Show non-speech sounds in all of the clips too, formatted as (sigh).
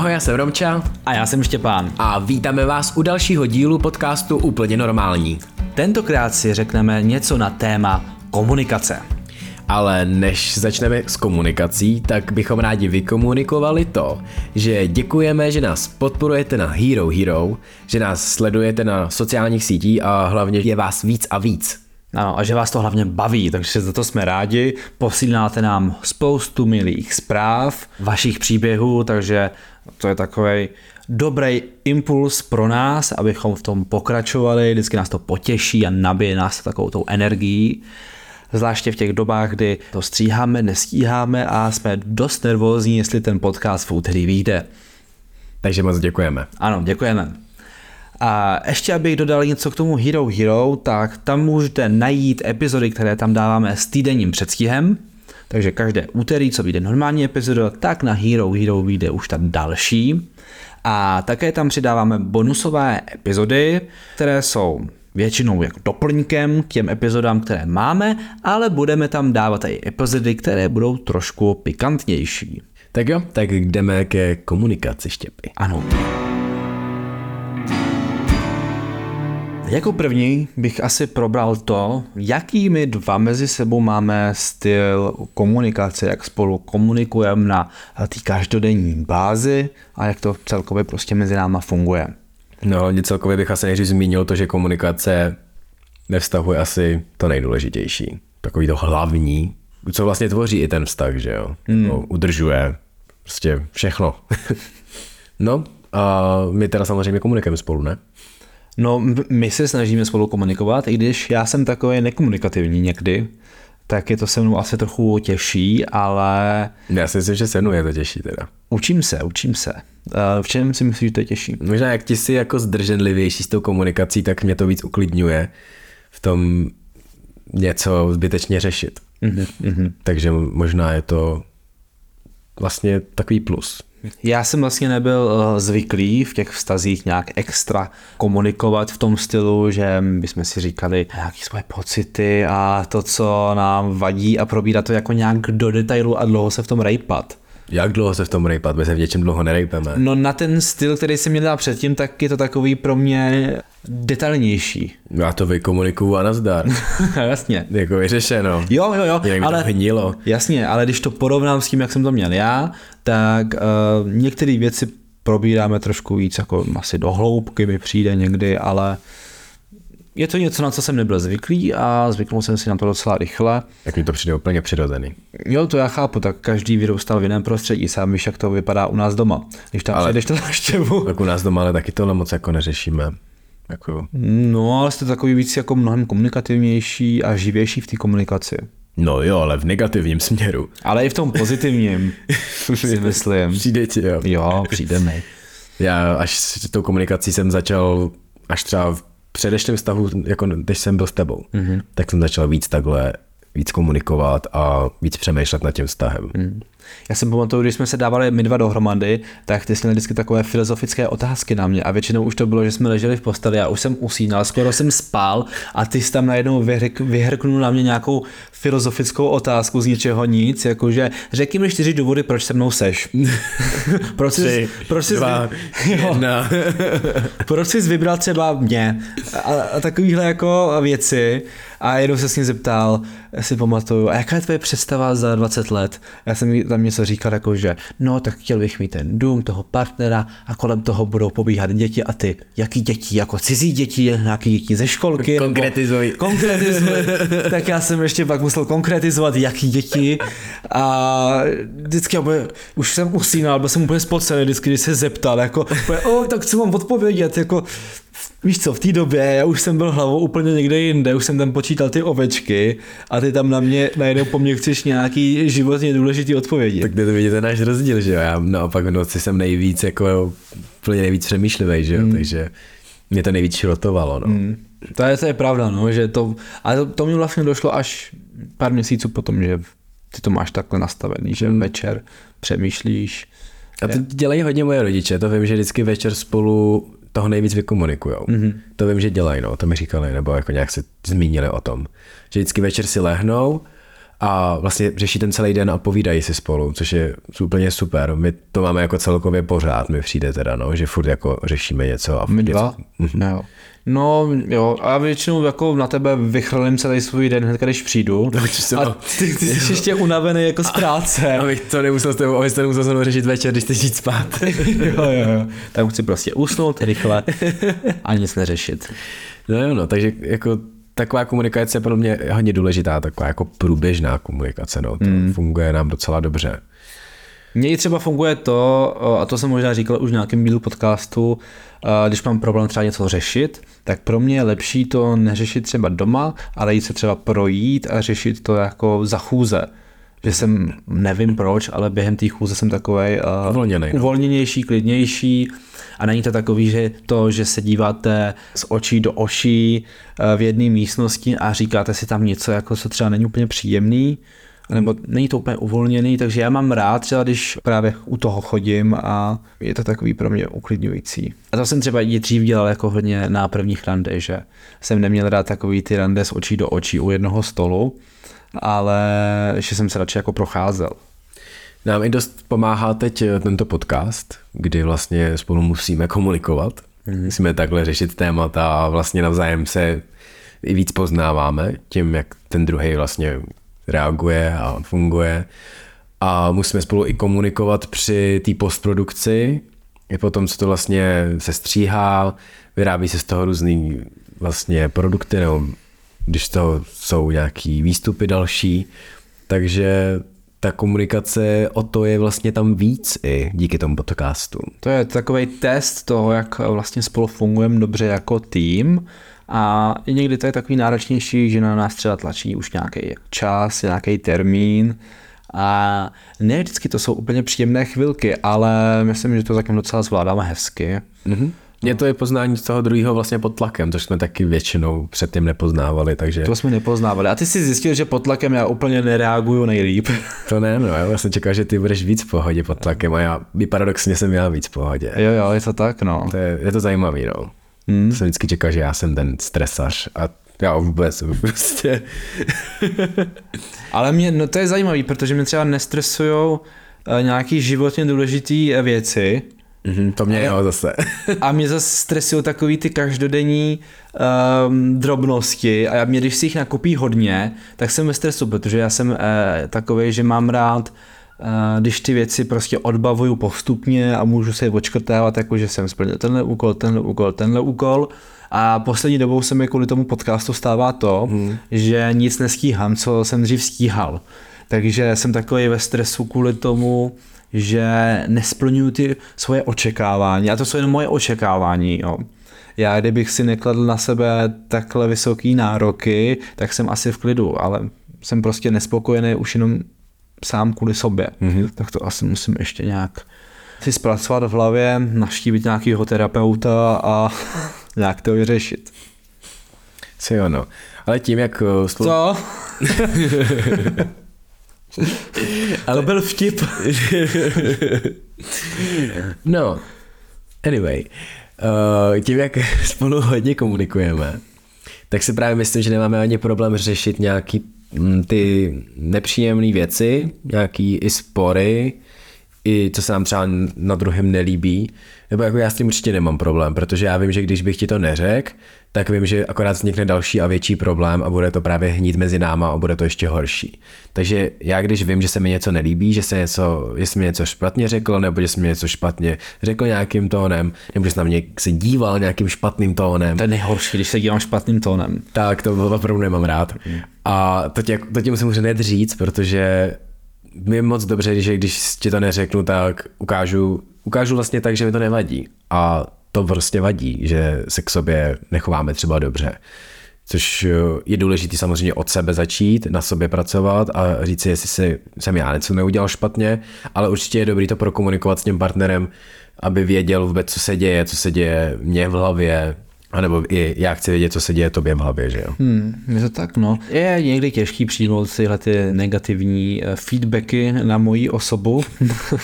Ahoj, já jsem Romča A já jsem Štěpán. a vítáme vás u dalšího dílu podcastu Úplně normální. Tentokrát si řekneme něco na téma komunikace. Ale než začneme s komunikací, tak bychom rádi vykomunikovali to, že děkujeme, že nás podporujete na Hero Hero, že nás sledujete na sociálních sítích a hlavně je vás víc a víc. Ano, a že vás to hlavně baví, takže za to jsme rádi. Posíláte nám spoustu milých zpráv, vašich příběhů, takže to je takový dobrý impuls pro nás, abychom v tom pokračovali. Vždycky nás to potěší a nabije nás takovou tou energií. Zvláště v těch dobách, kdy to stříháme, nestíháme a jsme dost nervózní, jestli ten podcast v úterý vyjde. Takže moc děkujeme. Ano, děkujeme. A ještě abych dodal něco k tomu Hero Hero, tak tam můžete najít epizody, které tam dáváme s týdenním předstihem. Takže každé úterý, co vyjde normální epizoda, tak na Hero Hero vyjde už ta další. A také tam přidáváme bonusové epizody, které jsou většinou jako doplňkem k těm epizodám, které máme, ale budeme tam dávat i epizody, které budou trošku pikantnější. Tak jo, tak jdeme ke komunikaci štěpy. Ano. Jako první bych asi probral to, jaký my dva mezi sebou máme styl komunikace, jak spolu komunikujeme na té každodenní bázi a jak to celkově prostě mezi náma funguje. No, celkově bych asi nejdřív zmínil to, že komunikace ve vztahu je asi to nejdůležitější. Takový to hlavní, co vlastně tvoří i ten vztah, že jo? Hmm. No, udržuje prostě všechno. (laughs) no, a my teda samozřejmě komunikujeme spolu, ne? No, my se snažíme spolu komunikovat, i když já jsem takový nekomunikativní někdy, tak je to se mnou asi trochu těžší, ale Já si myslím, že se mnou je to těžší teda. učím se, učím se. Eh, V čem si myslíš, že to je těžší? Možná jak ti jsi jako zdrženlivější s tou komunikací, tak mě to víc uklidňuje v tom něco zbytečně řešit. Mm-hmm. Takže možná je to vlastně takový plus. Já jsem vlastně nebyl eh, zvyklý v těch vztazích nějak extra komunikovat v tom stylu, že bychom si říkali nějaké svoje pocity a to, co nám vadí a probírat to jako nějak do detailu a dlouho se v tom rejpat. Jak dlouho se v tom rejpat? My se v něčem dlouho nerejpeme. No na ten styl, který jsem měl dát předtím, tak je to takový pro mě detailnější. Já to vykomunikuju a nazdar. (laughs) Jasně. jako vyřešeno. Jo, jo, jo, Jinak ale to hnilo. Jasně, ale když to porovnám s tím, jak jsem to měl já, tak uh, některé věci probíráme trošku víc jako asi do hloubky mi přijde někdy, ale je to něco, na co jsem nebyl zvyklý a zvyknul jsem si na to docela rychle. Jak mi to přijde úplně přirozený. Jo, to já chápu, tak každý vyrůstal v jiném prostředí, sám víš, jak to vypadá u nás doma. Když tam Ale- přijdeš to návštěvu. Tak u nás doma ale taky tohle moc jako neřešíme. Jako, No, ale jste takový víc jako mnohem komunikativnější a živější v té komunikaci. no jo, ale v negativním směru. Ale i v tom pozitivním, si (laughs) myslím. Přijde ti, jo. Jo, přijde mi. Já až s tou komunikací jsem začal až třeba v předešlém vztahu, jako když jsem byl s tebou, mm-hmm. tak jsem začal víc takhle, víc komunikovat a víc přemýšlet nad tím vztahem. Mm. Já jsem pamatuju, když jsme se dávali my dva dohromady, tak ty jsi měl vždycky takové filozofické otázky na mě a většinou už to bylo, že jsme leželi v posteli, já už jsem usínal, skoro jsem spal a ty jsi tam najednou vyhrk, vyhrknul na mě nějakou filozofickou otázku z ničeho nic, jakože řekni mi čtyři důvody, proč se mnou seš. (laughs) proč jsi, Tři, proč jsi, dva, (laughs) jedna. (laughs) proč jsi vybral třeba mě a, a takovýhle jako věci a jednou se s ním zeptal, já si pamatuju, a jaká je tvoje představa za 20 let? Já jsem jí tam něco říkal jako, že no tak chtěl bych mít ten dům, toho partnera a kolem toho budou pobíhat děti a ty, jaký děti, jako cizí děti, nějaký děti ze školky? nebo- Konkretizuj. Konkretizuj. (laughs) tak já jsem ještě pak musel konkretizovat, jaký děti a vždycky já úplně, už jsem usínal, byl jsem úplně spocený, vždycky, když se zeptal, jako, o, tak co mám odpovědět, jako, víš co, v té době já už jsem byl hlavou úplně někde jinde, už jsem tam počítal ty ovečky a ty tam na mě najednou po mně chceš nějaký životně důležitý odpovědi. Tak to vidíte náš rozdíl, že jo? Já naopak v noci jsem nejvíc jako úplně nejvíc přemýšlivý, že jo? Mm. Takže mě to nejvíc šrotovalo, no. Mm. To je, to je pravda, no, že to, ale to, to mi vlastně došlo až pár měsíců potom, že ty to máš takhle nastavený, že večer přemýšlíš. A to dělají hodně moje rodiče, to vím, že vždycky večer spolu toho nejvíc vykomunikujou. Mm-hmm. To vím, že dělají, no, to mi říkali, nebo jako nějak se zmínili o tom. Že vždycky večer si lehnou a vlastně řeší ten celý den a povídají si spolu, což je úplně super. My to máme jako celkově pořád, mi přijde teda, no, že furt jako řešíme něco. A My dva? Mm-hmm. Jo. No jo, a většinou jako na tebe vychrlím celý svůj den hned, když přijdu. No, a ty, ty jsi ještě unavený jako z práce. Abych to nemusel s tebou, abych to nemusel se mnou řešit večer, když chceš jít spát. (laughs) jo, jo, jo. Tak chci prostě usnout rychle a nic neřešit. No jo, no, takže jako taková komunikace je pro mě hodně důležitá, taková jako průběžná komunikace, no, to hmm. funguje nám docela dobře. Mně třeba funguje to, a to jsem možná říkal už v nějakém dílu podcastu, když mám problém třeba něco řešit, tak pro mě je lepší to neřešit třeba doma, ale jít se třeba projít a řešit to jako za chůze. Že jsem, nevím proč, ale během té chůze jsem takový uh, Uvolněný, no. uvolněnější, klidnější a není to takový, že to, že se díváte z očí do oší uh, v jedné místnosti a říkáte si tam něco, jako co třeba není úplně příjemný, nebo není to úplně uvolněný, takže já mám rád třeba, když právě u toho chodím a je to takový pro mě uklidňující. A to jsem třeba i dřív dělal jako hodně na prvních rande, že jsem neměl rád takový ty rande z očí do očí u jednoho stolu, ale že jsem se radši jako procházel. Nám i dost pomáhá teď eh, tento podcast, kdy vlastně spolu musíme komunikovat. Mm. Musíme takhle řešit témata a vlastně navzájem se i víc poznáváme tím, jak ten druhý vlastně reaguje a funguje. A musíme spolu i komunikovat při té postprodukci, i potom, co to vlastně se stříhá, vyrábí se z toho různý vlastně produkty, nebo když to jsou nějaký výstupy další, takže ta komunikace o to je vlastně tam víc i díky tomu podcastu. To je takový test toho, jak vlastně spolu fungujeme dobře jako tým a i někdy to je takový náročnější, že na nás třeba tlačí už nějaký čas, nějaký termín a ne vždycky to jsou úplně příjemné chvilky, ale myslím, že to taky docela zvládáme hezky. Mm-hmm. Je to je poznání z toho druhého vlastně pod tlakem, což jsme taky většinou předtím nepoznávali, takže... To jsme nepoznávali. A ty jsi zjistil, že pod tlakem já úplně nereaguju nejlíp. (laughs) To ne, no, já jsem čekal, že ty budeš víc v pohodě pod tlakem a já paradoxně jsem já víc v pohodě. Jo, jo, je to tak, no. To je, je to zajímavý, no. Hmm. Jsem vždycky čekal, že já jsem ten stresař a já vůbec (laughs) prostě. Ale mě, no to je zajímavý, protože mě třeba nestresují uh, nějaký životně důležitý eh, věci. Mm-hmm, to mě jo zase. (laughs) a mě zase stresují takový ty každodenní um, drobnosti a mě, když si jich nakupí hodně, tak jsem ve stresu, protože já jsem uh, takový, že mám rád když ty věci prostě odbavuju postupně a můžu se je odškrtávat, jako že jsem splnil tenhle úkol, tenhle úkol, tenhle úkol. A poslední dobou se mi kvůli tomu podcastu stává to, hmm. že nic nestíhám, co jsem dřív stíhal. Takže jsem takový ve stresu kvůli tomu, že nesplňuju ty svoje očekávání. A to jsou jen moje očekávání. Jo. Já kdybych si nekladl na sebe takhle vysoký nároky, tak jsem asi v klidu, ale jsem prostě nespokojený už jenom sám kvůli sobě. Mm-hmm. Tak to asi musím ještě nějak si zpracovat v hlavě, naštívit nějakého terapeuta a (laughs) nějak to vyřešit. Si ono. Ale tím, jak... Eh, Spolu... Co? (laughs) Ale... To byl vtip. (laughs) no, anyway. Uh, tím, jak spolu hodně komunikujeme, tak si právě myslím, že nemáme ani problém řešit nějaký ty nepříjemné věci, nějaký i spory, i co se nám třeba na druhém nelíbí, nebo jako já s tím určitě nemám problém, protože já vím, že když bych ti to neřekl, tak vím, že akorát vznikne další a větší problém a bude to právě hnít mezi náma a bude to ještě horší. Takže já když vím, že se mi něco nelíbí, že se něco, jsi mi něco špatně řekl, nebo že jsi mi něco špatně řekl nějakým tónem, nebo že jsi na mě se díval nějakým špatným tónem. To je nejhorší, když se dívám špatným tónem. Tak to opravdu nemám rád. Mm. A to tě, to tě musím už hned říct, protože je moc dobře, že když ti to neřeknu, tak ukážu, ukážu vlastně tak, že mi to nevadí. A to prostě vadí, že se k sobě nechováme třeba dobře. Což je důležité samozřejmě od sebe začít, na sobě pracovat a říct si, jestli si, jsem já něco neudělal špatně, ale určitě je dobrý to prokomunikovat s tím partnerem, aby věděl vůbec, co se děje, co se děje mě v hlavě, a nebo i já chci vědět, co se děje tobě v hlavě, že jo? Hmm, je to tak, no. Je někdy těžký přijmout tyhle ty negativní eh, feedbacky na moji osobu,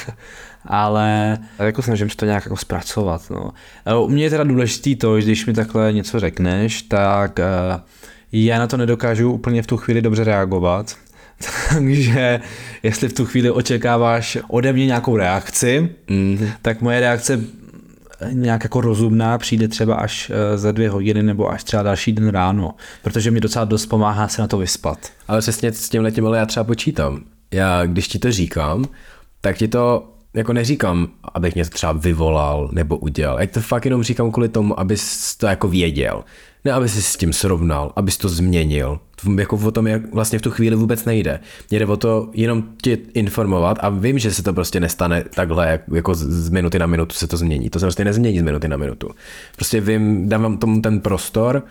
(laughs) ale jako snažím se to nějak jako zpracovat, no. U mě je teda důležitý to, že když mi takhle něco řekneš, tak eh, já na to nedokážu úplně v tu chvíli dobře reagovat, (laughs) Takže jestli v tu chvíli očekáváš ode mě nějakou reakci, mm. tak moje reakce nějak jako rozumná přijde třeba až eh, za dvě hodiny nebo až třeba další den ráno, protože mi docela dost pomáhá se na to vyspat. Ale přesně s tím letím, ale já třeba počítám. Já, když ti to říkám, tak ti to jako neříkám, abych mě to třeba vyvolal nebo udělal. Jak to fakt jenom říkám kvůli tomu, abys to jako věděl. Ne, aby si s tím srovnal, abys to změnil. Jako o tom jak vlastně v tu chvíli vůbec nejde. Mě jde o to jenom tě informovat a vím, že se to prostě nestane takhle, jako z minuty na minutu se to změní. To se prostě nezmění z minuty na minutu. Prostě vím, dávám tomu ten prostor,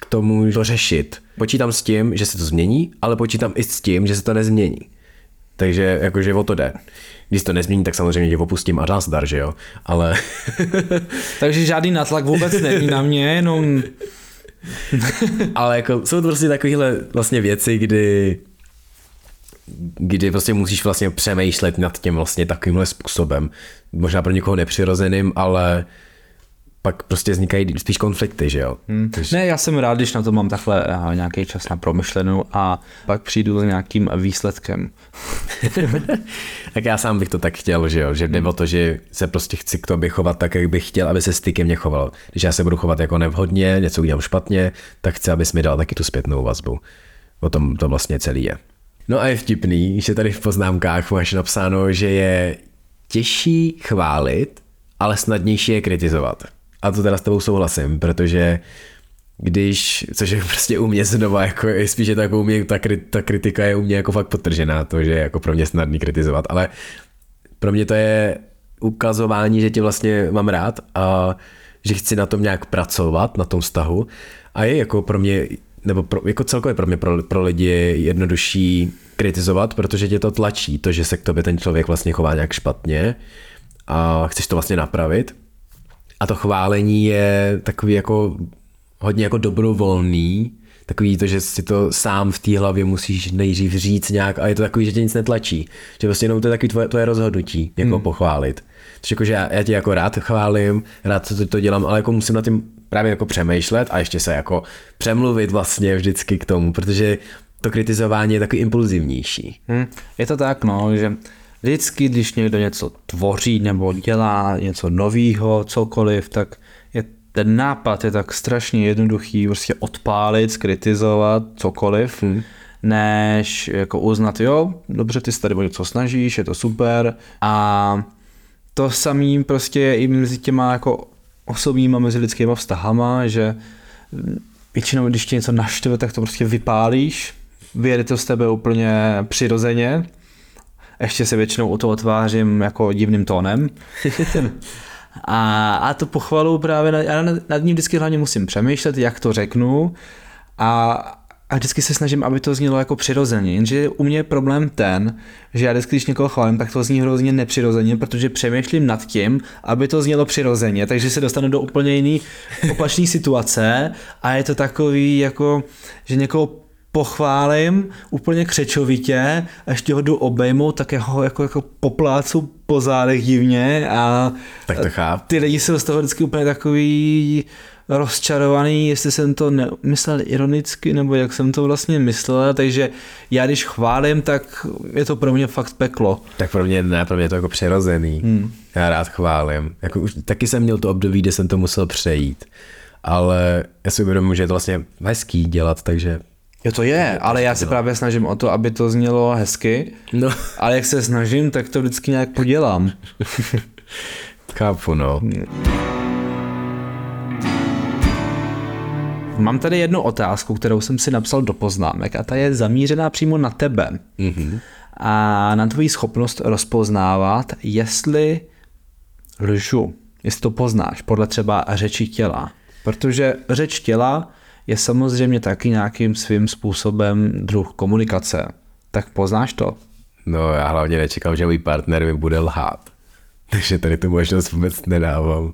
k tomu to řešit. Počítám s tím, že se to změní, ale počítám i s tím, že se to nezmění. Takže jakože o to jde. Když to nezmění, tak samozřejmě tě opustím a dar, že jo? Ale... Takže žádný natlak vůbec není na mě, jenom... (laughs) Ale jako jsou to prostě takovéhle vlastně věci, kdy kdy prostě musíš vlastně přemýšlet nad tím vlastně takovýmhle způsobem. Možná pro někoho nepřirozeným, ale pak prostě vznikají spíš konflikty, že jo? Hmm. Takže... Ne, já jsem rád, když na to mám takhle eh, nějaký čas na promyšlenou a pak přijdu s nějakým výsledkem. (laughs) tak já sám bych to tak chtěl, že jo? Že jde o to, že se prostě chci k tobě chovat tak, jak bych chtěl, aby se styky mě choval. Když já se budu chovat jako nevhodně, něco udělám špatně, tak chci, abys mi dal taky tu zpětnou vazbu. O tom to vlastně celý je. No a je vtipný, že tady v poznámkách máš napsáno, že je těžší chválit, ale snadnější je kritizovat. A to teda s tebou souhlasím, protože když, což je prostě u mě znova, jako spíš je jako u mě, ta, ta kritika je u mě jako fakt potržená, to, že je jako pro mě snadný kritizovat, ale pro mě to je ukazování, že tě vlastně mám rád a že chci na tom nějak pracovat, na tom vztahu. A je jako pro mě, nebo pro, jako celkově pro mě, pro, pro lidi je jednodušší kritizovat, protože tě to tlačí, to, že se k tobě ten člověk vlastně chová nějak špatně a chceš to vlastně napravit a to chválení je takový jako hodně jako dobrovolný, takový to, že si to sám v té hlavě musíš nejdřív říct nějak a je to takový, že tě nic netlačí. Že prostě jenom to je takový tvoje, tvoje rozhodnutí, jako hmm. pochválit. Takže jako, že já, já tě jako rád chválím, rád to, to dělám, ale jako musím na tím právě jako přemýšlet a ještě se jako přemluvit vlastně vždycky k tomu, protože to kritizování je takový impulzivnější. Hmm. Je to tak, no, že vždycky, když někdo něco tvoří nebo dělá něco nového, cokoliv, tak je, ten nápad je tak strašně jednoduchý, prostě odpálit, skritizovat cokoliv, hmm. než jako uznat, jo, dobře, ty se tady o něco snažíš, je to super a to samý prostě je i mezi těma jako osobníma mezi lidskýma vztahama, že většinou, když tě něco naštve, tak to prostě vypálíš, vyjede to z tebe úplně přirozeně ještě se většinou o to otvářím jako divným tónem. (laughs) a, a to pochvalu právě, nad, já nad ním vždycky hlavně musím přemýšlet, jak to řeknu a, a vždycky se snažím, aby to znělo jako přirozeně. Jenže u mě je problém ten, že já vždycky, když někoho chválím, tak to zní hrozně nepřirozeně, protože přemýšlím nad tím, aby to znělo přirozeně, takže se dostanu do úplně jiný opačné situace a je to takový jako, že někoho pochválím úplně křečovitě a ještě ho jdu obejmout, tak já ho jako, jako poplácu po zádech divně a tak to chápu. ty lidi jsou z toho vždycky úplně takový rozčarovaný, jestli jsem to myslel ironicky, nebo jak jsem to vlastně myslel, takže já když chválím, tak je to pro mě fakt peklo. Tak pro mě ne, pro mě je to jako přirozený. Hmm. Já rád chválím. Jako už, taky jsem měl to období, kde jsem to musel přejít, ale já si uvědomuji, že je to vlastně hezký dělat, takže Jo, to je, ale já se právě snažím o to, aby to znělo hezky, no. ale jak se snažím, tak to vždycky nějak podělám. (laughs) Chápu, no. Mám tady jednu otázku, kterou jsem si napsal do poznámek a ta je zamířená přímo na tebe. Mm-hmm. A na tvoji schopnost rozpoznávat, jestli lžu, jestli to poznáš podle třeba řeči těla. Protože řeč těla je samozřejmě taky nějakým svým způsobem druh komunikace. Tak poznáš to? No já hlavně nečekám, že můj partner mi bude lhát. Takže tady tu možnost vůbec nedávám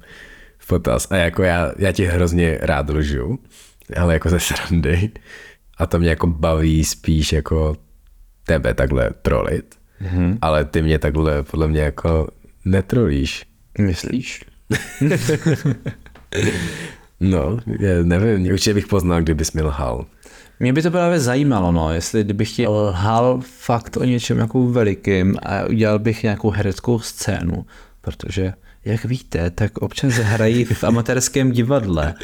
v potaz. A jako já, já ti hrozně rád lžu, ale jako ze srandy. A to mě jako baví spíš jako tebe takhle trolit. Mm-hmm. Ale ty mě takhle podle mě jako netrolíš. Myslíš? (laughs) (laughs) No, nevím, určitě bych poznal, kdybys mi lhal. Mě by to právě zajímalo, no, jestli kdybych ti lhal fakt o něčem jako velikým a udělal bych nějakou hereckou scénu, protože jak víte, tak občas hrají v amatérském divadle,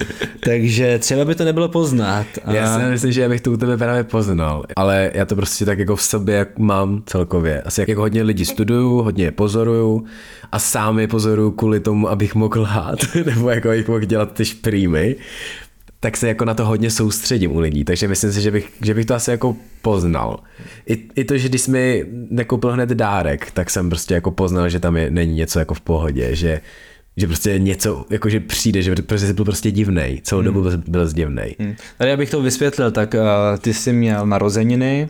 takže třeba by to nebylo poznat. A... Já si myslím, že já bych to u tebe právě poznal, ale já to prostě tak jako v sobě jak mám celkově. Asi jak jako hodně lidí studuju, hodně je pozoruju a sám je pozoruju kvůli tomu, abych mohl lhát, (laughs) nebo jako abych mohl dělat ty šprýmy, tak se jako na to hodně soustředím u lidí, takže myslím si, že bych, že bych to asi jako poznal. I, I to, že když jsi mi nekoupil hned dárek, tak jsem prostě jako poznal, že tam je, není něco jako v pohodě, že, že prostě něco, jako že přijde, že prostě jsi byl prostě divnej, celou dobu hmm. byl, byl divnej. Hmm. Tady abych to vysvětlil, tak uh, ty jsi měl narozeniny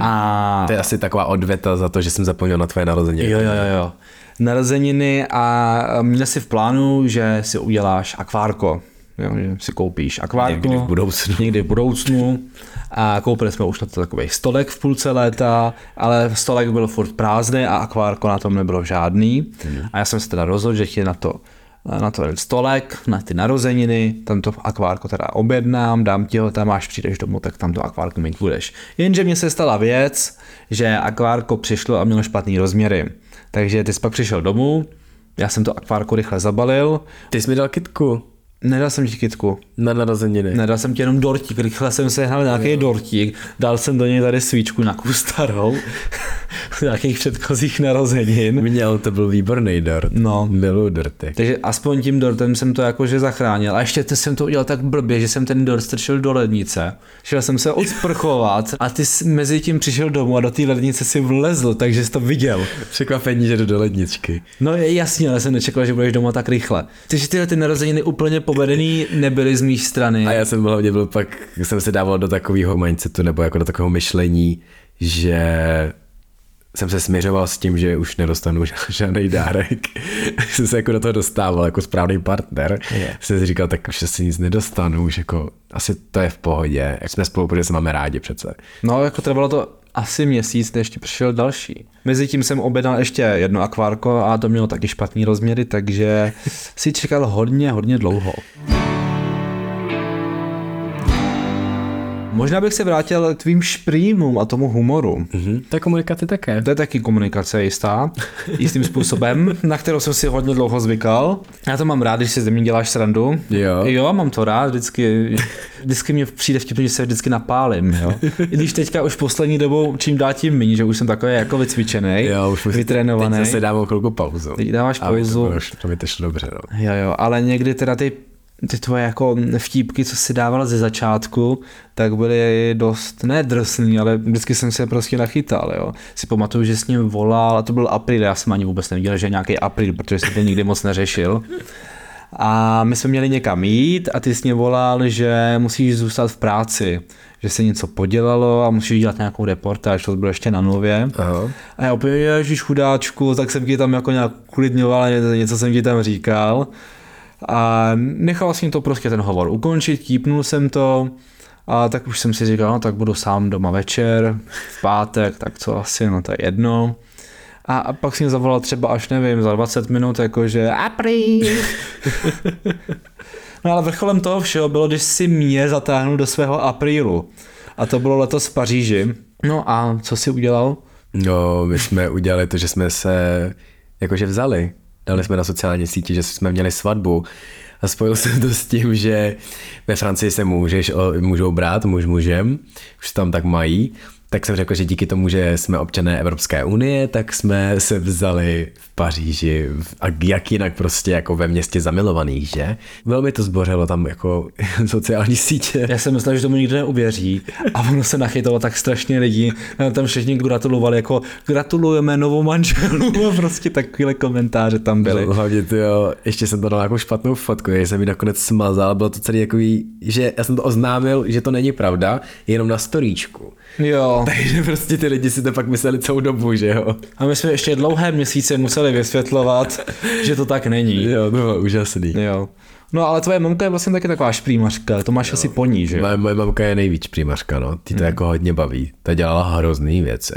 a... To je asi taková odveta za to, že jsem zapomněl na tvoje narozeniny. Jo, jo, jo, jo. Narozeniny a měl si v plánu, že si uděláš akvárko jo, že si koupíš akvárko. Někdy v budoucnu. (laughs) Někdy v budoucnu. A koupili jsme už na to takový stolek v půlce léta, ale stolek byl furt prázdný a akvárko na tom nebylo žádný. Hmm. A já jsem se teda rozhodl, že chtěl na to na to stolek, na ty narozeniny, tam to akvárko teda objednám, dám ti ho tam, až přijdeš domů, tak tam to akvárko mít budeš. Jenže mně se stala věc, že akvárko přišlo a mělo špatný rozměry. Takže ty jsi pak přišel domů, já jsem to akvárko rychle zabalil. Ty jsi mi dal kitku. Nedal jsem ti kitku. Na narozeniny. Nedal jsem ti jenom dortík, rychle jsem se hnal nějaký dortík, dal jsem do něj tady svíčku na kus starou, (laughs) nějakých předchozích narozenin. Měl, to byl výborný dort. No. Miluju dorty. Takže aspoň tím dortem jsem to jakože zachránil. A ještě jsem to udělal tak blbě, že jsem ten dort strčil do lednice. Šel jsem se odsprchovat a ty jsi mezi tím přišel domů a do té lednice si vlezl, takže jsi to viděl. Překvapení, že jdu do ledničky. No je jasně, ale jsem nečekal, že budeš doma tak rychle. Takže tyhle ty narozeniny úplně povedený nebyly z mé strany. A já jsem hlavně byl pak, jsem se dával do takového mindsetu nebo jako do takového myšlení, že jsem se směřoval s tím, že už nedostanu (laughs) žádný dárek. (laughs) jsem se jako do toho dostával jako správný partner. Yeah. Jsem si říkal, tak už si nic nedostanu, už jako asi to je v pohodě. Jak jsme spolu, protože se máme rádi přece. No, jako trvalo to asi měsíc, než ti přišel další. Mezitím jsem objednal ještě jedno akvárko a to mělo taky špatný rozměry, takže (laughs) si čekal hodně, hodně dlouho. Možná bych se vrátil k tvým šprýmům a tomu humoru. Mm-hmm. To je komunikace také. To je taky komunikace jistá, jistým způsobem, na kterou jsem si hodně dlouho zvykal. Já to mám rád, když si ze mě děláš srandu. Jo. Jo, mám to rád, vždycky, vždycky mě přijde vtipně, že se vždycky napálím. Jo. I když teďka už poslední dobou čím dál tím méně, že už jsem takový jako vycvičený, jo, už vytrénovaný. Teď zase dávám chvilku pauzu. Teď dáváš pauzu. To, to, to mi to šlo dobře. No. Jo, jo, ale někdy teda ty ty tvoje jako vtípky, co si dávala ze začátku, tak byly dost nedrsný, ale vždycky jsem se prostě nachytal, jo. Si pamatuju, že s ním volal, a to byl april, já jsem ani vůbec neviděl, že je nějaký april, protože jsem to nikdy moc neřešil. A my jsme měli někam jít a ty jsi mě volal, že musíš zůstat v práci, že se něco podělalo a musíš dělat nějakou reportáž, to bylo ještě na nově. Aha. A já opět, ježiš chudáčku, tak jsem ti tam jako nějak uklidňoval, něco jsem ti tam říkal. A nechal jsem to prostě ten hovor ukončit, típnul jsem to a tak už jsem si říkal, no tak budu sám doma večer, v pátek, tak co asi, no to je jedno. A, a pak jsem zavolal třeba až nevím, za 20 minut, jakože april. (laughs) no ale vrcholem toho všeho bylo, když si mě zatáhnul do svého aprílu. A to bylo letos v Paříži. No a co si udělal? No, my jsme udělali to, že jsme se jakože vzali dali jsme na sociální sítě, že jsme měli svatbu. A spojil (laughs) jsem to s tím, že ve Francii se můžeš, můžou brát muž mužem, už tam tak mají tak jsem řekl, že díky tomu, že jsme občané Evropské unie, tak jsme se vzali v Paříži a jak jinak prostě jako ve městě zamilovaných, že? Velmi to zbořilo tam jako (laughs) sociální sítě. Já jsem myslel, že tomu nikdo neuvěří a ono se nachytalo tak strašně lidí, tam všichni gratulovali jako gratulujeme novou manželu (laughs) a prostě takovýhle komentáře tam byly. No, hlavně ty jo, ještě jsem to dal jako špatnou fotku, že jsem mi nakonec smazal, bylo to celý takový, že já jsem to oznámil, že to není pravda, jenom na storíčku. Jo. Takže prostě ty lidi si to pak mysleli celou dobu, že jo. A my jsme ještě dlouhé měsíce museli vysvětlovat, (laughs) že to tak není. Jo, to bylo úžasný. Jo. No ale tvoje mamka je vlastně taky taková šprýmařka, to máš jo. asi po ní, že? Moje, moje mamka je nejvíc šprýmařka, no. Ty to hmm. jako hodně baví. Ta dělala hrozný věci.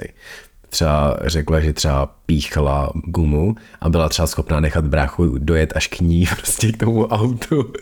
Třeba řekla, že třeba píchla gumu a byla třeba schopná nechat bráchu dojet až k ní, (laughs) prostě k tomu autu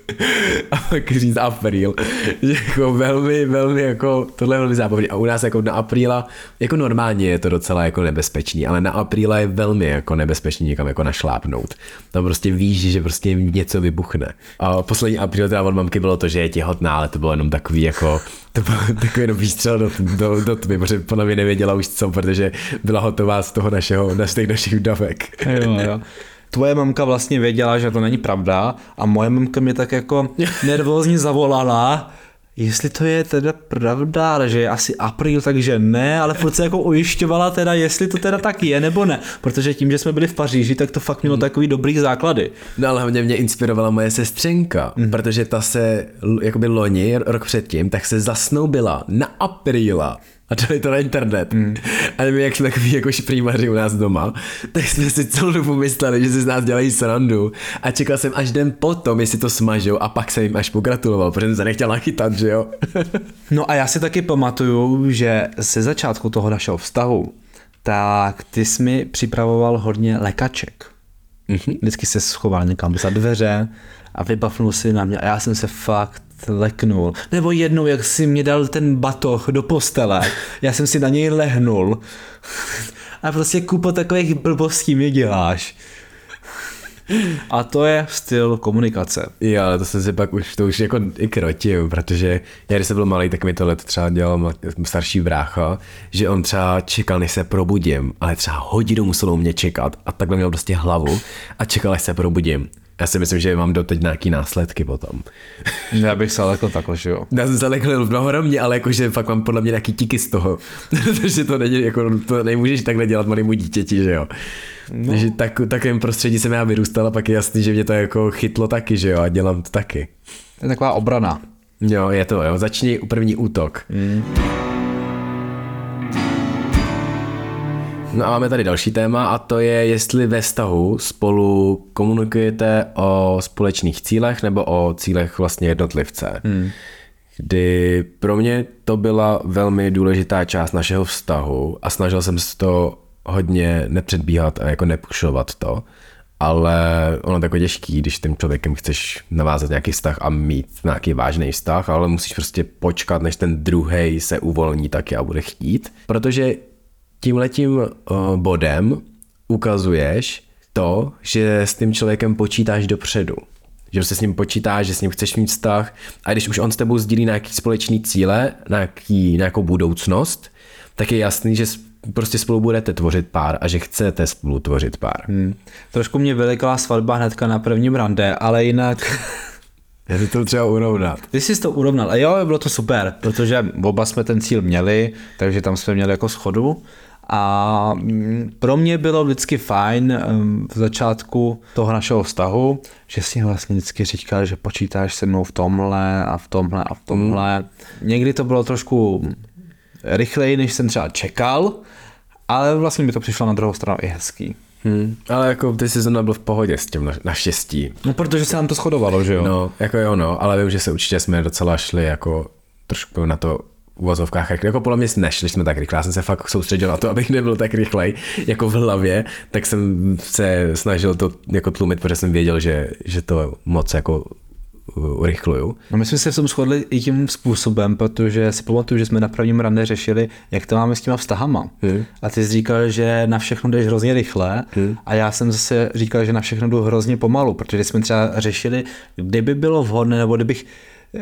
a pak říct April. Že jako velmi, velmi jako, tohle je velmi zábavný. A u nás jako na Apríla, jako normálně je to docela jako nebezpečný, ale na Apríla je velmi jako nebezpečný někam jako našlápnout. Tam prostě víš, že prostě něco vybuchne. A poslední Apríl teda od mamky bylo to, že je těhotná, ale to bylo jenom takový jako, to byl (laughs) takový jenom výstřel do, do, do tmy, protože podle mě nevěděla už co, protože byla hotová z toho našeho, z těch našich dávek. Jo, jo. Tvoje mamka vlastně věděla, že to není pravda a moje mamka mě tak jako (laughs) nervózně zavolala, jestli to je teda pravda, ale že je asi apríl, takže ne, ale furt se jako ujišťovala teda, jestli to teda tak je nebo ne, protože tím, že jsme byli v Paříži, tak to fakt mělo takový dobrý základy. No ale hlavně mě inspirovala moje sestřenka, mm. protože ta se, jakoby loni, rok předtím, tak se zasnoubila na apríla a dali to na internet. Mm. A my, jak jsme takový jako šprýmaři u nás doma, tak jsme si celou dobu mysleli, že si z nás dělají srandu a čekal jsem až den potom, jestli to smažou a pak jsem jim až pogratuloval, protože jsem se nechtěl nachytat, že jo. (laughs) no a já si taky pamatuju, že ze začátku toho našeho vztahu, tak ty jsi mi připravoval hodně lekaček. Mm-hmm. Vždycky se schoval někam za dveře a vybavnul si na mě a já jsem se fakt leknul. Nebo jednou, jak si mě dal ten batoh do postele, já jsem si na něj lehnul. (laughs) A prostě kupo takových blbostí mi děláš. A to je styl komunikace. Jo, ale to jsem si pak už, to už jako i krotil, protože já když jsem byl malý, tak mi tohle třeba dělal starší brácha, že on třeba čekal, než se probudím, ale třeba hodinu muselo mě čekat a takhle měl prostě hlavu a čekal, až se probudím. Já si myslím, že mám doteď nějaký následky potom. Já bych se lekl takhle, že jo. Já jsem se lekl mnohorovně, ale jakože fakt mám podle mě nějaký tiky z toho. (laughs) Takže to není, jako, to nemůžeš takhle dělat malému dítěti, že jo. No. Takže tak, takovém prostředí jsem já vyrůstal a pak je jasný, že mě to jako chytlo taky, že jo, a dělám to taky. To je taková obrana. Jo, je to, jo. Začni první útok. Mm. No a máme tady další téma a to je, jestli ve vztahu spolu komunikujete o společných cílech nebo o cílech vlastně jednotlivce. Hmm. Kdy pro mě to byla velmi důležitá část našeho vztahu a snažil jsem se to hodně nepředbíhat a jako nepušovat to, ale ono je jako těžký, když tím člověkem chceš navázat nějaký vztah a mít nějaký vážný vztah, ale musíš prostě počkat, než ten druhý se uvolní taky a bude chtít, protože tímhletím uh, bodem ukazuješ to, že s tím člověkem počítáš dopředu. Že se s ním počítáš, že s ním chceš mít vztah a když už on s tebou sdílí nějaký společný cíle, nějaký, nějakou budoucnost, tak je jasný, že prostě spolu budete tvořit pár a že chcete spolu tvořit pár. Hmm. Trošku mě velikala svatba hnedka na prvním rande, ale jinak... (laughs) Já si to třeba urovnat. Ty jsi to urovnal. A jo, bylo to super, protože oba jsme ten cíl měli, takže tam jsme měli jako schodu. A mm, pro mě bylo vždycky fajn v začátku toho našeho vztahu, že si vlastně vždycky říkal, že počítáš se mnou v tomhle a v tomhle a v tomhle. Mm. Někdy to bylo trošku rychleji, než jsem třeba čekal, ale vlastně mi to přišlo na druhou stranu i hezký. Hmm, ale jako ty jsi zrovna byl v pohodě s tím naštěstí. No protože se nám to shodovalo, že jo? No, jako jo, no, ale vím, že se určitě jsme docela šli jako trošku na to uvozovkách, jako podle mě nešli jsme tak rychle, já jsem se fakt soustředil na to, abych nebyl tak rychlej, jako v hlavě, tak jsem se snažil to jako tlumit, protože jsem věděl, že, že to moc jako urychluju. No my jsme se v tom shodli i tím způsobem, protože si pamatuju, že jsme na prvním rande řešili, jak to máme s těma vztahama. Hmm. A ty jsi říkal, že na všechno jdeš hrozně rychle hmm. a já jsem zase říkal, že na všechno jdu hrozně pomalu, protože jsme třeba řešili, kdyby bylo vhodné, nebo kdybych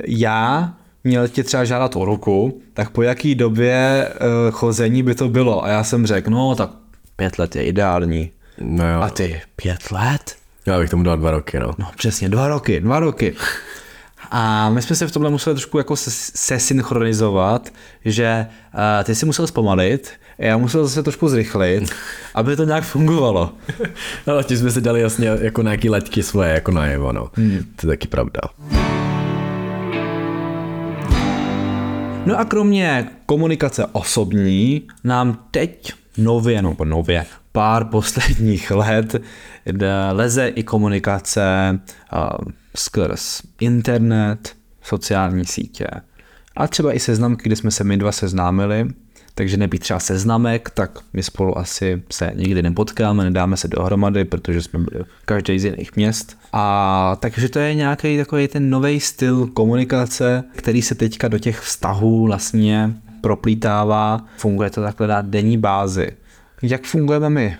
já měl tě třeba žádat o ruku, tak po jaký době uh, chození by to bylo? A já jsem řekl, no tak pět let je ideální. No jo. A ty, pět let? Já bych tomu dal dva roky, no. No přesně, dva roky, dva roky. A my jsme se v tomhle museli trošku jako sesynchronizovat, že uh, ty si musel zpomalit, já musel zase trošku zrychlit, aby to nějak fungovalo. (laughs) Ale tím jsme si dali jasně jako nějaký letky svoje jako najevo, no. Hmm. To je taky pravda. No a kromě komunikace osobní nám teď nově, no nově, pár posledních (laughs) let leze i komunikace uh, skrz internet, sociální sítě A třeba i seznamky, kde jsme se my dva seznámili, takže nebýt třeba seznamek, tak my spolu asi se nikdy nepotkáme, nedáme se dohromady, protože jsme byli každý z jiných měst. A takže to je nějaký takový ten nový styl komunikace, který se teďka do těch vztahů vlastně proplítává. Funguje to takhle na denní bázi. Jak fungujeme my?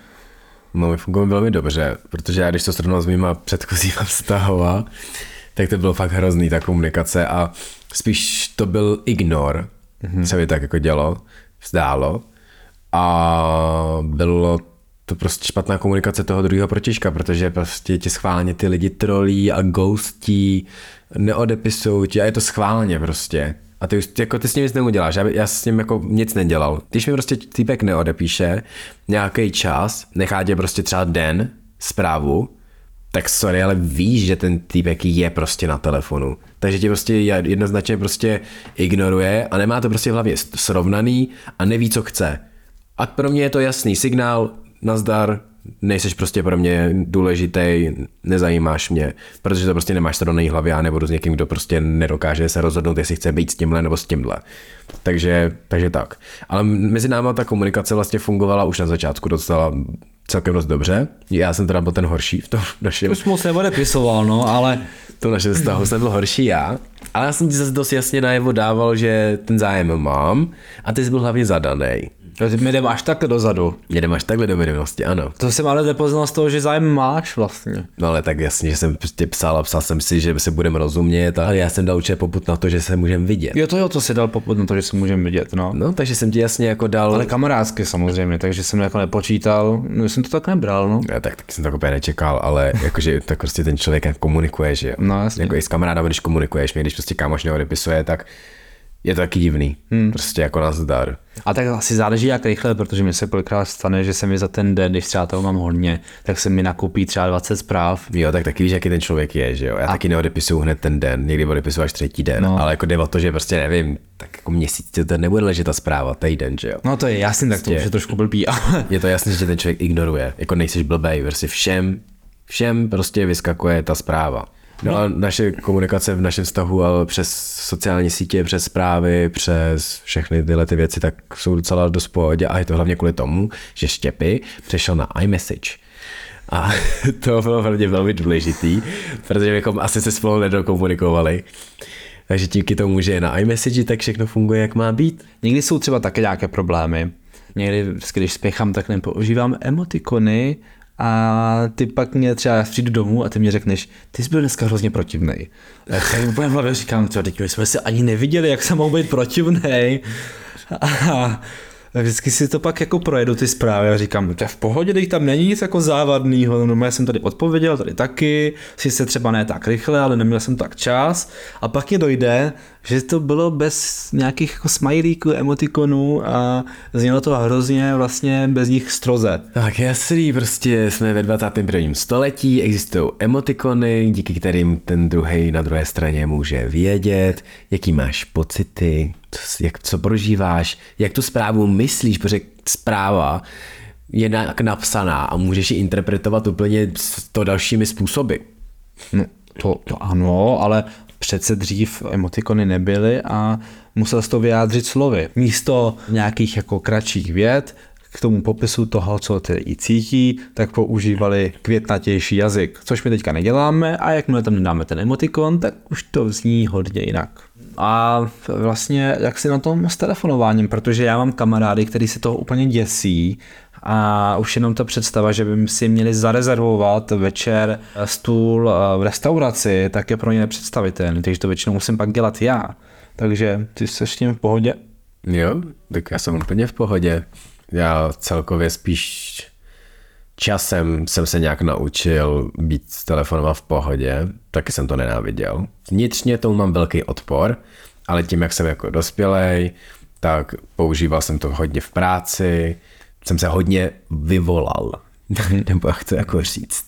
No, my fungujeme velmi dobře, protože já když to srovnal s mýma předchozíma vztahova, tak to bylo fakt hrozný ta komunikace a spíš to byl ignor, mm-hmm. se mi tak jako dělo, zdálo a bylo to prostě špatná komunikace toho druhého protižka, protože prostě tě schválně ty lidi trolí a ghostí, neodepisují tě a je to schválně prostě. A ty, jako, ty s ním nic neuděláš, já, já s ním jako nic nedělal. Když mi prostě týpek neodepíše nějaký čas, nechá tě prostě třeba den zprávu, tak sorry, ale víš, že ten týpek je prostě na telefonu. Takže tě prostě jednoznačně prostě ignoruje a nemá to prostě v hlavě srovnaný a neví, co chce. A pro mě je to jasný signál, nazdar, nejseš prostě pro mě důležitý, nezajímáš mě, protože to prostě nemáš srovnaný hlavě a nebudu s někým, kdo prostě nedokáže se rozhodnout, jestli chce být s tímhle nebo s tímhle. Takže, takže tak. Ale mezi náma ta komunikace vlastně fungovala už na začátku docela celkem dost dobře. Já jsem teda byl ten horší v tom (laughs) našem. Už moc neodepisoval, no, ale... To naše vztahu jsem byl horší já. Ale já jsem ti zase dost jasně najevo dával, že ten zájem mám a ty jsi byl hlavně zadaný. My jdeme až takhle dozadu. Jdeme až takhle do minulosti, ano. To jsem ale nepoznal z toho, že zájem máš vlastně. No ale tak jasně, že jsem prostě psal a psal jsem si, že se budeme rozumět, ale já jsem dal určitě poput na to, že se můžeme vidět. Jo, to jo, to si dal poput na to, že se můžeme vidět, no. No, takže jsem ti jasně jako dal. Ale kamarádsky samozřejmě, takže jsem jako nepočítal, no jsem to tak nebral, no. Já, tak, tak jsem to úplně nečekal, ale (laughs) jakože tak prostě ten člověk jak komunikuje, že jo. No, jasně. Jako i s kamarádem, když komunikuješ, mě když prostě kámoš neodepisuje, tak je to taky divný. Hmm. Prostě jako nazdar. A tak asi záleží jak rychle, protože mi se kolikrát stane, že se mi za ten den, když třeba toho mám hodně, tak se mi nakupí třeba 20 zpráv. Jo, tak taky víš, jaký ten člověk je, že jo. Já a... taky neodepisuju hned ten den, někdy odepisuju až třetí den, no. ale jako jde o to, že prostě nevím, tak jako měsíc to nebude ležet ta zpráva, týden, že jo. No to je jasný, tak to prostě už je trošku blbý. Ale... je to jasné, že ten člověk ignoruje, jako nejseš blbej, prostě všem, všem prostě vyskakuje ta zpráva. No a naše komunikace v našem vztahu ale přes sociální sítě, přes zprávy, přes všechny tyhle ty věci, tak jsou docela dost pohodě a je to hlavně kvůli tomu, že Štěpy přešel na iMessage. A (laughs) to bylo velmi, velmi důležitý, protože bychom asi se spolu nedokomunikovali. Takže díky tomu, že je na iMessage, tak všechno funguje, jak má být. Někdy jsou třeba také nějaké problémy. Někdy, když spěchám, tak nepoužívám emotikony, a ty pak mě třeba přijdu domů a ty mě řekneš, ty jsi byl dneska hrozně protivný. Já úplně v hlavě říkám, co, teď jsme se ani neviděli, jak se mohl být protivný. Vždycky si to pak jako projedu ty zprávy a říkám, to je v pohodě, teď tam není nic jako závadného, no já jsem tady odpověděl, tady taky, se třeba ne tak rychle, ale neměl jsem tak čas a pak mě dojde, že to bylo bez nějakých jako smajlíků, emotikonů a znělo to hrozně vlastně bez nich stroze. Tak jasný, prostě jsme ve 21. století, existují emotikony, díky kterým ten druhý na druhé straně může vědět, jaký máš pocity, jak, co prožíváš, jak tu zprávu myslíš, protože zpráva je nějak napsaná a můžeš ji interpretovat úplně to dalšími způsoby. No, to, to ano, ale přece dřív emotikony nebyly a musel to vyjádřit slovy. Místo nějakých jako kratších vět k tomu popisu toho, co tedy cítí, tak používali květnatější jazyk, což my teďka neděláme a jakmile tam nedáme ten emotikon, tak už to zní hodně jinak. A vlastně jak si na tom s telefonováním, protože já mám kamarády, který se toho úplně děsí a už jenom ta představa, že by si měli zarezervovat večer stůl v restauraci, tak je pro ně nepředstavitelný, takže to většinou musím pak dělat já. Takže ty jsi s tím v pohodě? Jo, tak já jsem úplně v pohodě. Já celkově spíš časem jsem se nějak naučil být telefonovat v pohodě, taky jsem to nenáviděl. Vnitřně tomu mám velký odpor, ale tím, jak jsem jako dospělej, tak používal jsem to hodně v práci, jsem se hodně vyvolal, (laughs) nebo jak to jako říct.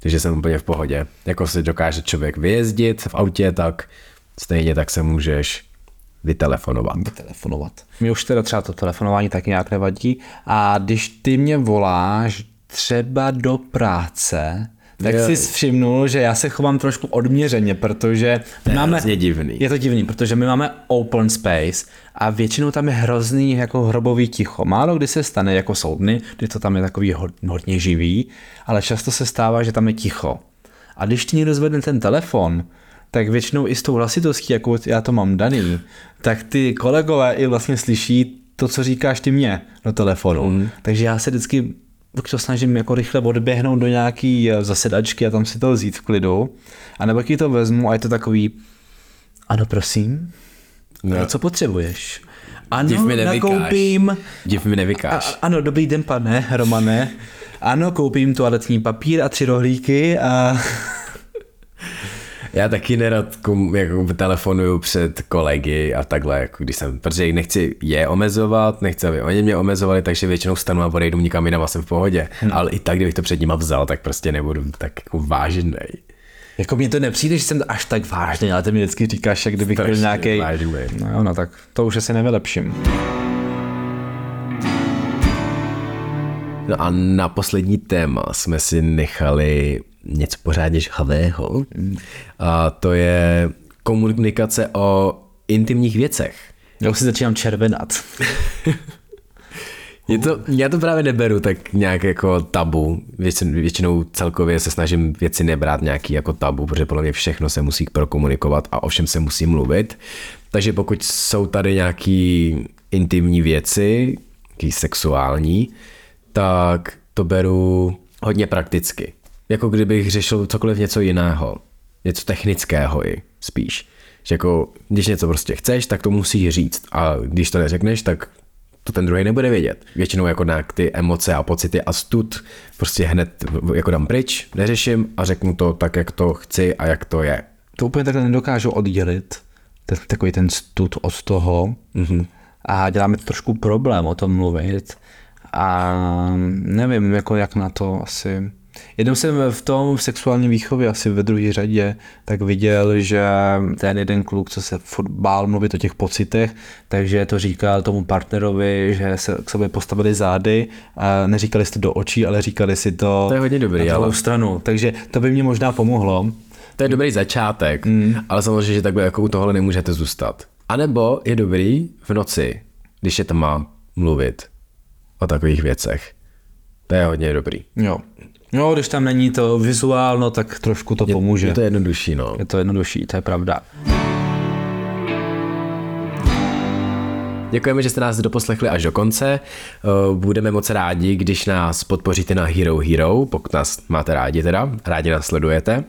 Takže jsem úplně v pohodě. Jako si dokáže člověk vyjezdit v autě, tak stejně tak se můžeš vytelefonovat. Vytelefonovat. Mě už teda třeba to telefonování tak nějak nevadí. A když ty mě voláš třeba do práce, tak Jo. si všimnul, že já se chovám trošku odměřeně, protože To je máme... hrozně divný. Je to divný, protože my máme open space a většinou tam je hrozný jako hrobový ticho. Málo kdy se stane jako soudny, kdy to tam je takový hod- hodně živý, ale často se stává, že tam je ticho. A když ti někdo zvedne ten telefon, tak většinou i s tou hlasitostí, jakou já to mám daný, tak ty kolegové i vlastně slyší to, co říkáš ty mě do telefonu. Mm. Takže já se vždycky buď to snažím jako rychle odběhnout do nějaký eh, zasedačky a tam si to vzít v klidu, anebo ti to vezmu a je to takový, ano prosím, No. co potřebuješ? Ano, Div mi nevykáš. nakoupím, Div mi a, nevykáš. a- ano, dobrý den pane, Romane, ano, koupím toaletní papír a tři rohlíky a Já taky nerad kom, jako telefonuju před kolegy a takhle, jako když jsem, protože nechci je omezovat, nechci, aby oni mě omezovali, takže většinou stanu a odejdu nikam jinam a jsem v pohodě. Hmm. Ale i tak, kdybych to před nima vzal, tak prostě nebudu tak jako vážnej. jako mně to nepřijde, že jsem až tak vážný, ale ty mi vždycky říkáš, jak kdybych byl nějaký. vážný. No jo, no tak to už asi nevylepším. No a na poslední téma jsme si nechali něco pořádně žhavého. A to je komunikace o intimních věcech. Já už si začínám červenat. (laughs) Je to, já to právě neberu tak nějak jako tabu. Většinou, většinou celkově se snažím věci nebrát nějaký jako tabu, protože podle mě všechno se musí prokomunikovat a o všem se musí mluvit. Takže pokud jsou tady nějaký intimní věci, nějaký sexuální, tak to beru hodně prakticky. Jako kdybych řešil cokoliv něco jiného. Něco technického i spíš. Že jako, když něco prostě chceš, tak to musíš říct. A když to neřekneš, tak to ten druhý nebude vědět. Většinou jako nějak ty emoce a pocity a stud prostě hned jako dám pryč, neřeším a řeknu to tak, jak to chci a jak to je. To úplně takhle nedokážu oddělit, ten, takový ten stud od toho. Mm-hmm. A děláme trošku problém o tom mluvit. A nevím, jako jak na to asi... Jednou jsem v tom v sexuální výchově asi ve druhé řadě tak viděl, že ten jeden kluk, co se furt bál mluvit o těch pocitech, takže to říkal tomu partnerovi, že se k sobě postavili zády a neříkali si to do očí, ale říkali si to, To je hodně dobrý, na druhou ale- stranu. Takže to by mě možná pomohlo. To je dobrý začátek, mm. ale samozřejmě, že takhle jako u tohohle nemůžete zůstat. A nebo je dobrý v noci, když je tma, mluvit o takových věcech. To je hodně dobrý. Jo. No, když tam není to vizuálno, tak trošku to pomůže. Je to jednodušší, no. je to jednodušší, to je pravda. Děkujeme, že jste nás doposlechli až do konce. Eh, Budeme moc rádi, když nás podpoříte na Hero Hero, pokud nás máte rádi teda, rádi nás sledujete.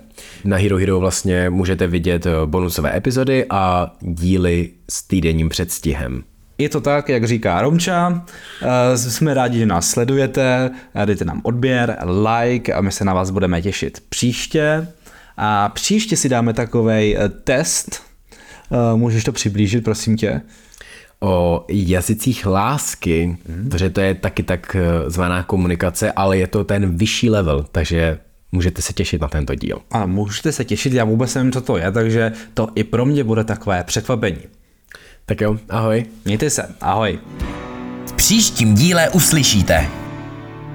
Na Hero Hero vlastně můžete vidět eh, bonusové epizody a díly s týdenním předstihem. Je to tak, jak říká Romča, eh, jsme rádi, že nás sledujete, eh, dejte nám odběr, like a my se na vás budeme těšit příště. A příště si dáme takovej eh, test, můžeš to přiblížit, prosím tě? O jazycích lásky, mm. protože to je taky tak zvaná komunikace, ale je to ten vyšší level, takže můžete se těšit na tento díl. A můžete se těšit, já vůbec nevím, co to je, takže to i pro mě bude takové překvapení. Tak jo, ahoj. Mějte se, ahoj. V příštím díle uslyšíte.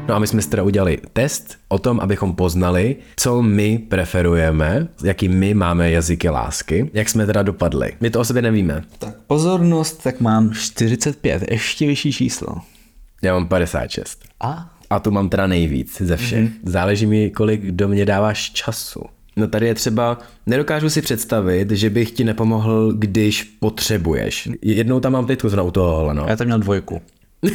No a my jsme si teda udělali test o tom, abychom poznali, co my preferujeme, jaký my máme jazyky lásky, jak jsme teda dopadli. My to o sobě nevíme. Tak pozornost, tak mám 45, ještě vyšší číslo. Já mám 56. A? A tu mám teda nejvíc ze všech. Mm-hmm. Záleží mi, kolik do mě dáváš času. No tady je třeba, nedokážu si představit, že bych ti nepomohl, když potřebuješ. Jednou tam mám titku u tohohle, no. Já tam měl dvojku. (laughs)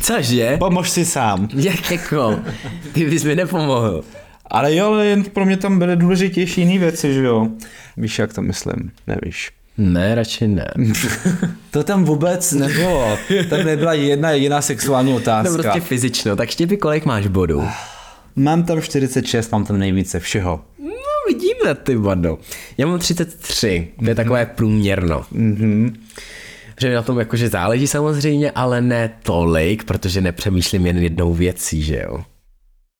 Cože? Pomož si sám. Jak jako? Ty bys mi nepomohl. Ale jo, ale jen pro mě tam byly důležitější jiné věci, že jo? Víš, jak to myslím? Nevíš. Ne, radši ne. (laughs) To tam vůbec nebylo. Tam nebyla jedna jediná sexuální No otázka. prostě fyzično, tak štěpy, kolik máš bodů? Mám tam 46, mám tam nejvíce všeho. No vidíme, ty vado. Já mám 33, to je takové průměrno. Mm-hmm. Že na tom jakože záleží samozřejmě, ale ne tolik, protože nepřemýšlím jen jednou věcí, že jo.